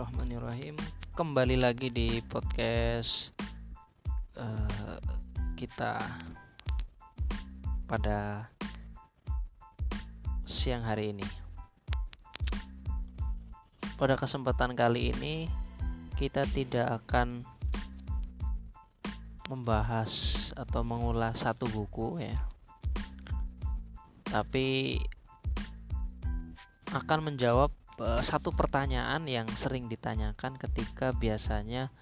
Bismillahirrahmanirrahim. Kembali lagi di podcast uh, kita pada siang hari ini. Pada kesempatan kali ini kita tidak akan membahas atau mengulas satu buku ya. Tapi akan menjawab satu pertanyaan yang sering ditanyakan ketika biasanya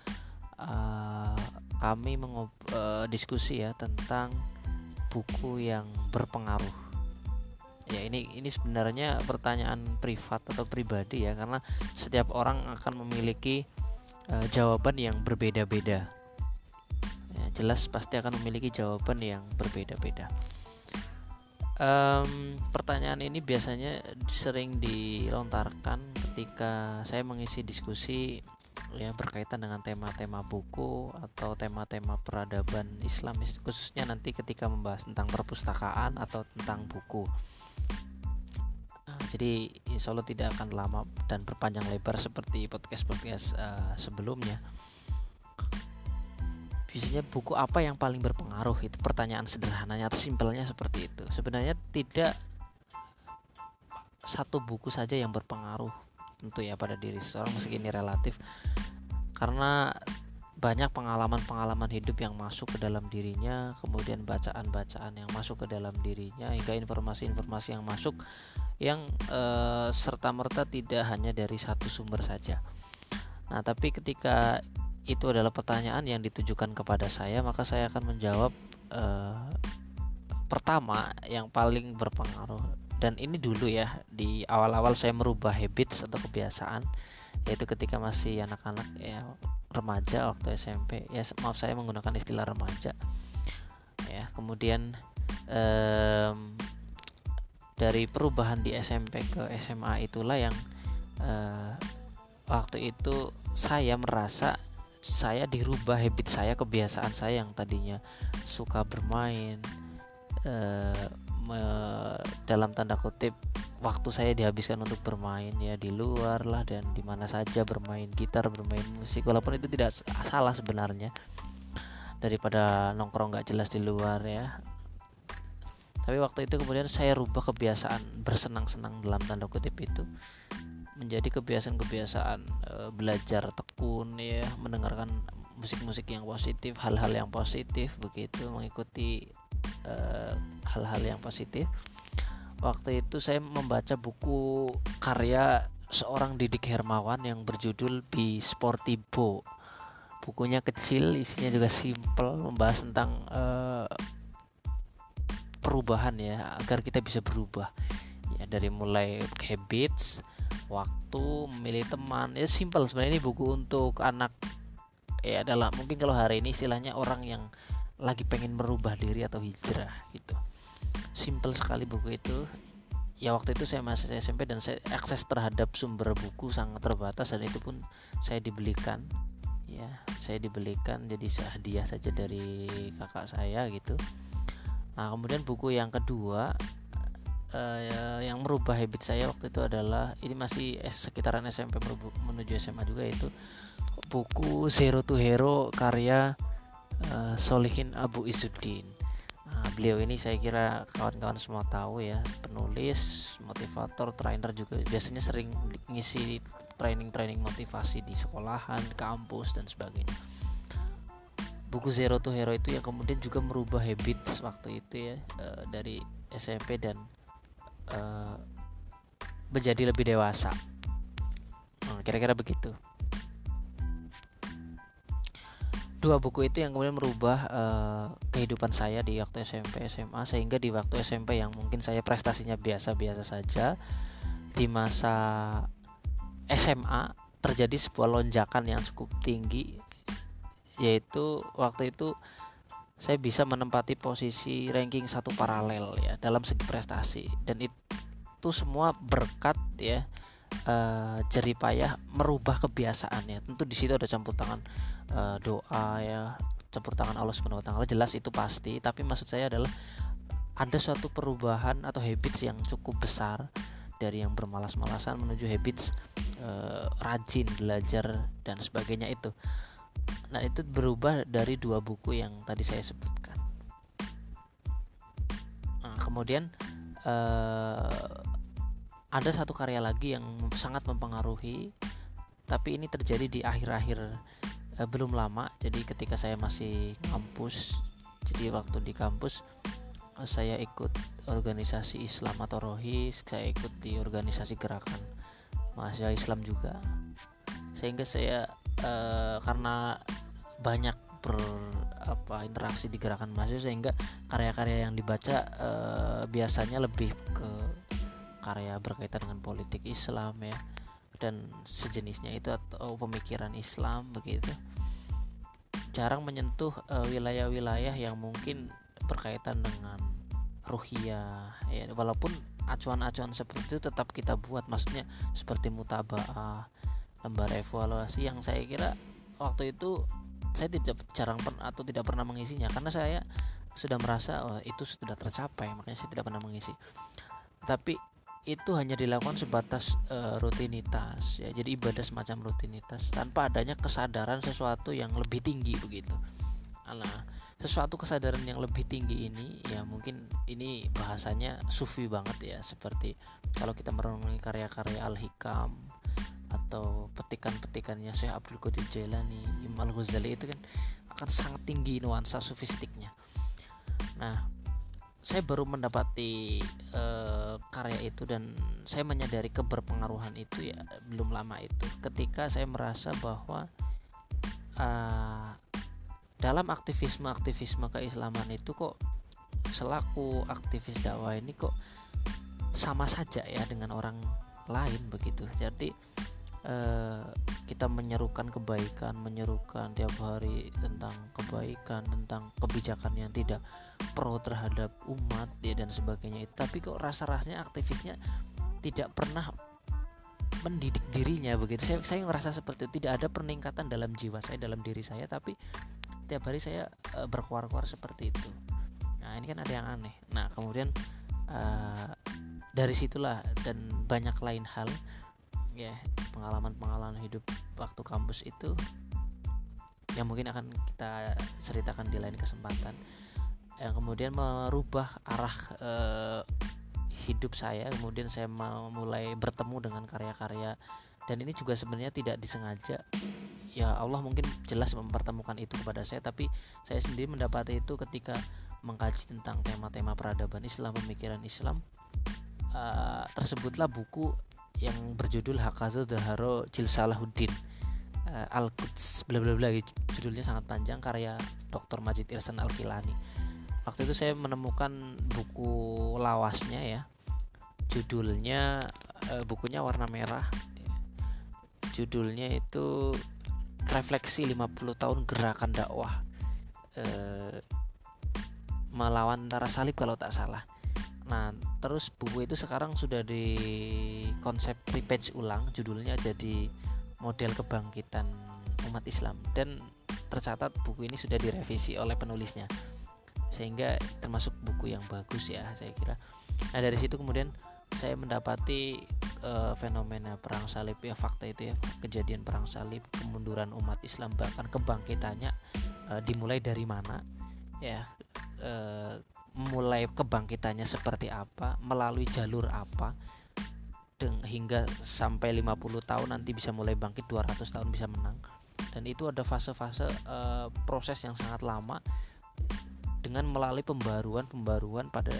uh, kami mengob, uh, diskusi ya tentang buku yang berpengaruh. Ya ini ini sebenarnya pertanyaan privat atau pribadi ya karena setiap orang akan memiliki uh, jawaban yang berbeda-beda. Ya, jelas pasti akan memiliki jawaban yang berbeda-beda um, pertanyaan ini biasanya sering dilontarkan ketika saya mengisi diskusi ya berkaitan dengan tema-tema buku atau tema-tema peradaban Islam khususnya nanti ketika membahas tentang perpustakaan atau tentang buku. Jadi insya Allah tidak akan lama dan berpanjang lebar seperti podcast-podcast uh, sebelumnya biasanya buku apa yang paling berpengaruh itu pertanyaan sederhananya atau simpelnya seperti itu. Sebenarnya tidak satu buku saja yang berpengaruh tentu ya pada diri seseorang meski ini relatif. Karena banyak pengalaman-pengalaman hidup yang masuk ke dalam dirinya, kemudian bacaan-bacaan yang masuk ke dalam dirinya, hingga informasi-informasi yang masuk yang e, serta merta tidak hanya dari satu sumber saja. Nah, tapi ketika itu adalah pertanyaan yang ditujukan kepada saya, maka saya akan menjawab uh, pertama yang paling berpengaruh dan ini dulu ya di awal-awal saya merubah habits atau kebiasaan yaitu ketika masih anak-anak ya remaja waktu SMP ya maaf saya menggunakan istilah remaja. Ya kemudian um, dari perubahan di SMP ke SMA itulah yang uh, waktu itu saya merasa saya dirubah habit saya kebiasaan saya yang tadinya suka bermain eh, dalam tanda kutip waktu saya dihabiskan untuk bermain ya di luar lah dan di mana saja bermain gitar bermain musik walaupun itu tidak salah sebenarnya daripada nongkrong nggak jelas di luar ya. Tapi waktu itu kemudian saya rubah kebiasaan bersenang-senang dalam tanda kutip itu menjadi kebiasaan-kebiasaan e, belajar tekun ya mendengarkan musik-musik yang positif hal-hal yang positif begitu mengikuti eh, hal-hal yang positif. Waktu itu saya membaca buku karya seorang Didik Hermawan yang berjudul Be Sportivo. Bukunya kecil isinya juga simple membahas tentang uh, perubahan ya agar kita bisa berubah. Ya dari mulai habits waktu memilih teman. Ya simpel. Sebenarnya ini buku untuk anak. Ya adalah mungkin kalau hari ini istilahnya orang yang lagi pengen merubah diri atau hijrah gitu. Simple sekali buku itu. Ya waktu itu saya masih SMP dan saya akses terhadap sumber buku sangat terbatas dan itu pun saya dibelikan. Ya saya dibelikan jadi hadiah saja dari kakak saya gitu. Nah kemudian buku yang kedua uh, yang merubah habit saya waktu itu adalah ini masih sekitaran SMP menuju SMA juga itu buku Zero to Hero karya uh, Solihin Abu Izuddin. Nah, beliau ini saya kira kawan-kawan semua tahu ya penulis, motivator, trainer juga biasanya sering ngisi training-training motivasi di sekolahan, kampus dan sebagainya. Buku Zero to Hero itu yang kemudian juga merubah habit waktu itu ya uh, dari SMP dan uh, menjadi lebih dewasa. Nah, kira-kira begitu. Dua buku itu yang kemudian merubah uh, kehidupan saya di waktu SMP SMA sehingga di waktu SMP yang mungkin saya prestasinya biasa-biasa saja di masa SMA terjadi sebuah lonjakan yang cukup tinggi yaitu waktu itu saya bisa menempati posisi ranking satu paralel ya dalam segi prestasi. Dan itu semua berkat ya uh, jeripayah merubah kebiasaannya. Tentu di situ ada campur tangan uh, doa ya campur tangan Allah taala. Jelas itu pasti tapi maksud saya adalah ada suatu perubahan atau habits yang cukup besar dari yang bermalas-malasan menuju habits uh, rajin belajar dan sebagainya itu nah itu berubah dari dua buku yang tadi saya sebutkan. Nah, kemudian uh, ada satu karya lagi yang sangat mempengaruhi tapi ini terjadi di akhir-akhir uh, belum lama. Jadi ketika saya masih kampus jadi waktu di kampus saya ikut organisasi Islam atau Rohis saya ikut di organisasi gerakan mahasiswa Islam juga. Sehingga saya uh, karena banyak ber apa interaksi di gerakan mahasiswa sehingga karya-karya yang dibaca uh, biasanya lebih ke karya berkaitan dengan politik Islam ya dan sejenisnya itu atau pemikiran Islam begitu. Jarang menyentuh wilayah-wilayah uh, yang mungkin berkaitan dengan ruhiyah ya. Walaupun acuan-acuan seperti itu tetap kita buat maksudnya seperti mutabaah lembar evaluasi yang saya kira waktu itu saya tidak jarang pernah atau tidak pernah mengisinya. Karena saya sudah merasa oh, itu sudah tercapai makanya saya tidak pernah mengisi. Tapi itu hanya dilakukan sebatas uh, rutinitas ya. Jadi ibadah semacam rutinitas tanpa adanya kesadaran sesuatu yang lebih tinggi begitu. Nah sesuatu kesadaran yang lebih tinggi ini ya mungkin ini bahasanya sufi banget ya. Seperti kalau kita merenungi karya-karya Al-Hikam atau petikan-petikannya Syekh Abdul Qadir Jailani, Imam Al-Ghazali itu kan akan sangat tinggi nuansa sufistiknya. Nah, saya baru mendapati uh, karya itu dan saya menyadari keberpengaruhan itu ya belum lama itu ketika saya merasa bahwa uh, dalam aktivisme-aktivisme keislaman itu kok selaku aktivis dakwah ini kok sama saja ya dengan orang lain begitu jadi eh, kita menyerukan kebaikan menyerukan tiap hari tentang kebaikan tentang kebijakan yang tidak pro terhadap umat ya dan sebagainya. Tapi kok rasa-rasanya aktivisnya tidak pernah mendidik dirinya begitu. Saya saya ngerasa seperti itu. Tidak ada peningkatan dalam jiwa saya dalam diri saya tapi tiap hari saya uh, berkuar-kuar seperti itu. Nah ini kan ada yang aneh. Nah kemudian uh, dari situlah dan banyak lain hal ya pengalaman-pengalaman hidup waktu kampus itu yang mungkin akan kita ceritakan di lain kesempatan. Yang kemudian merubah arah uh, hidup saya kemudian saya mulai bertemu dengan karya-karya. Dan ini juga sebenarnya tidak disengaja. Ya Allah mungkin jelas mempertemukan itu kepada saya tapi saya sendiri mendapati itu ketika mengkaji tentang tema-tema peradaban Islam pemikiran Islam uh, tersebutlah buku yang berjudul Hakazu Daharo Jilsalahuddin uh, Al-Quds bla bla bla judulnya sangat panjang karya Dr. Majid Irsan Al-Kilani waktu itu saya menemukan buku lawasnya ya judulnya uh, bukunya warna merah judulnya itu refleksi 50 tahun gerakan dakwah e, melawan antara salib kalau tak salah. Nah, terus buku itu sekarang sudah di konsep repage ulang, judulnya jadi model kebangkitan umat Islam dan tercatat buku ini sudah direvisi oleh penulisnya. Sehingga termasuk buku yang bagus ya, saya kira. Nah, dari situ kemudian saya mendapati uh, fenomena perang salib ya fakta itu ya kejadian perang salib kemunduran umat Islam bahkan kebangkitannya uh, dimulai dari mana ya uh, mulai kebangkitannya seperti apa melalui jalur apa hingga sampai 50 tahun nanti bisa mulai bangkit 200 tahun bisa menang. Dan itu ada fase-fase uh, proses yang sangat lama dengan melalui pembaruan-pembaruan pada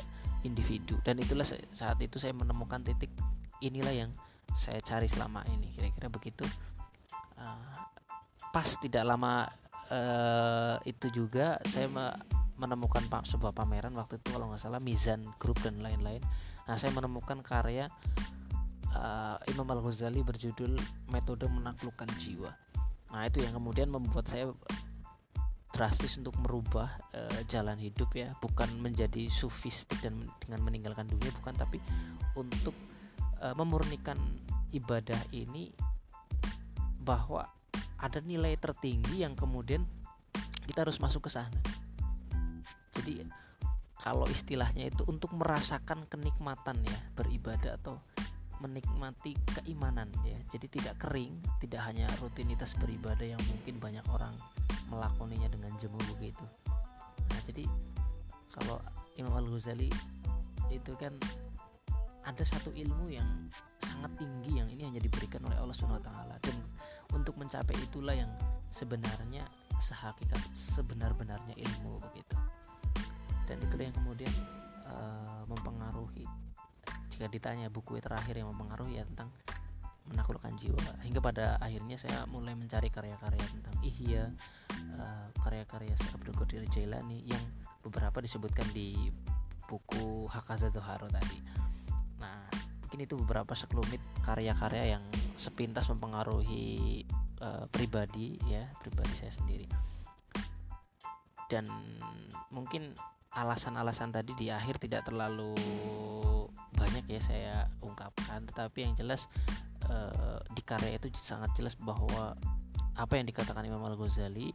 individu. Dan itulah saat itu saya menemukan titik inilah yang saya cari selama ini. Kira-kira begitu. Uh, pas tidak lama uh, itu juga saya menemukan sebuah pameran waktu itu kalau nggak salah Mizan Group dan lain-lain. Nah saya menemukan karya uh, Imam Al Ghazali berjudul metode menaklukkan jiwa. Nah itu yang kemudian membuat saya drastis untuk merubah uh, jalan hidup ya. Bukan menjadi sufistik dan dengan meninggalkan dunia bukan tapi untuk uh, memurnikan ibadah ini bahwa ada nilai tertinggi yang kemudian kita harus masuk ke sana jadi kalau istilahnya itu untuk merasakan kenikmatan ya beribadah atau menikmati keimanan ya. Jadi tidak kering tidak hanya rutinitas beribadah yang mungkin banyak orang melakoninya dengan jemu begitu nah jadi kalau Imam Al Ghazali itu kan ada satu ilmu yang sangat tinggi yang ini hanya diberikan oleh Allah Subhanahu Wa dan untuk mencapai itulah yang sebenarnya sehakikat sebenar-benarnya ilmu begitu dan itulah yang kemudian uh, mempengaruhi jika ditanya buku terakhir yang mempengaruhi ya tentang menaklukkan jiwa. Hingga pada akhirnya saya mulai mencari karya-karya tentang ihya uh, karya-karya Abdul Qadir Jailani yang beberapa disebutkan di buku Hakazatul Haro tadi. Nah mungkin itu beberapa sekelumit karya-karya yang sepintas mempengaruhi uh, pribadi ya pribadi saya sendiri. Dan mungkin alasan-alasan tadi di akhir tidak terlalu banyak ya saya ungkapkan. Tetapi yang jelas uh, di karya itu sangat jelas bahwa apa yang dikatakan Imam Al Ghazali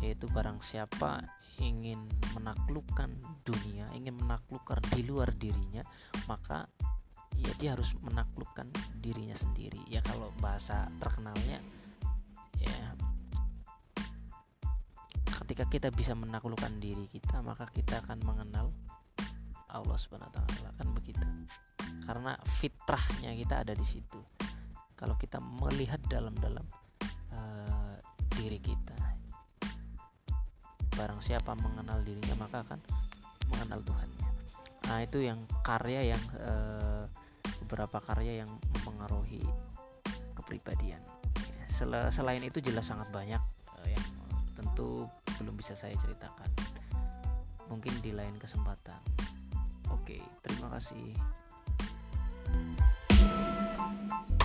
yaitu barang siapa ingin menaklukkan dunia ingin menaklukkan di luar dirinya maka ya dia harus menaklukkan dirinya sendiri. Ya kalau bahasa terkenalnya ketika kita bisa menaklukkan diri kita maka kita akan mengenal Allah Subhanahu wa taala kan begitu. Karena fitrahnya kita ada di situ. Kalau kita melihat dalam-dalam uh, diri kita. Barang siapa mengenal dirinya maka akan mengenal Tuhannya. Nah, itu yang karya yang uh, beberapa karya yang mempengaruhi kepribadian. Sel selain itu jelas sangat banyak uh, yang tentu belum bisa saya ceritakan. Mungkin di lain kesempatan. Oke, terima kasih. thank you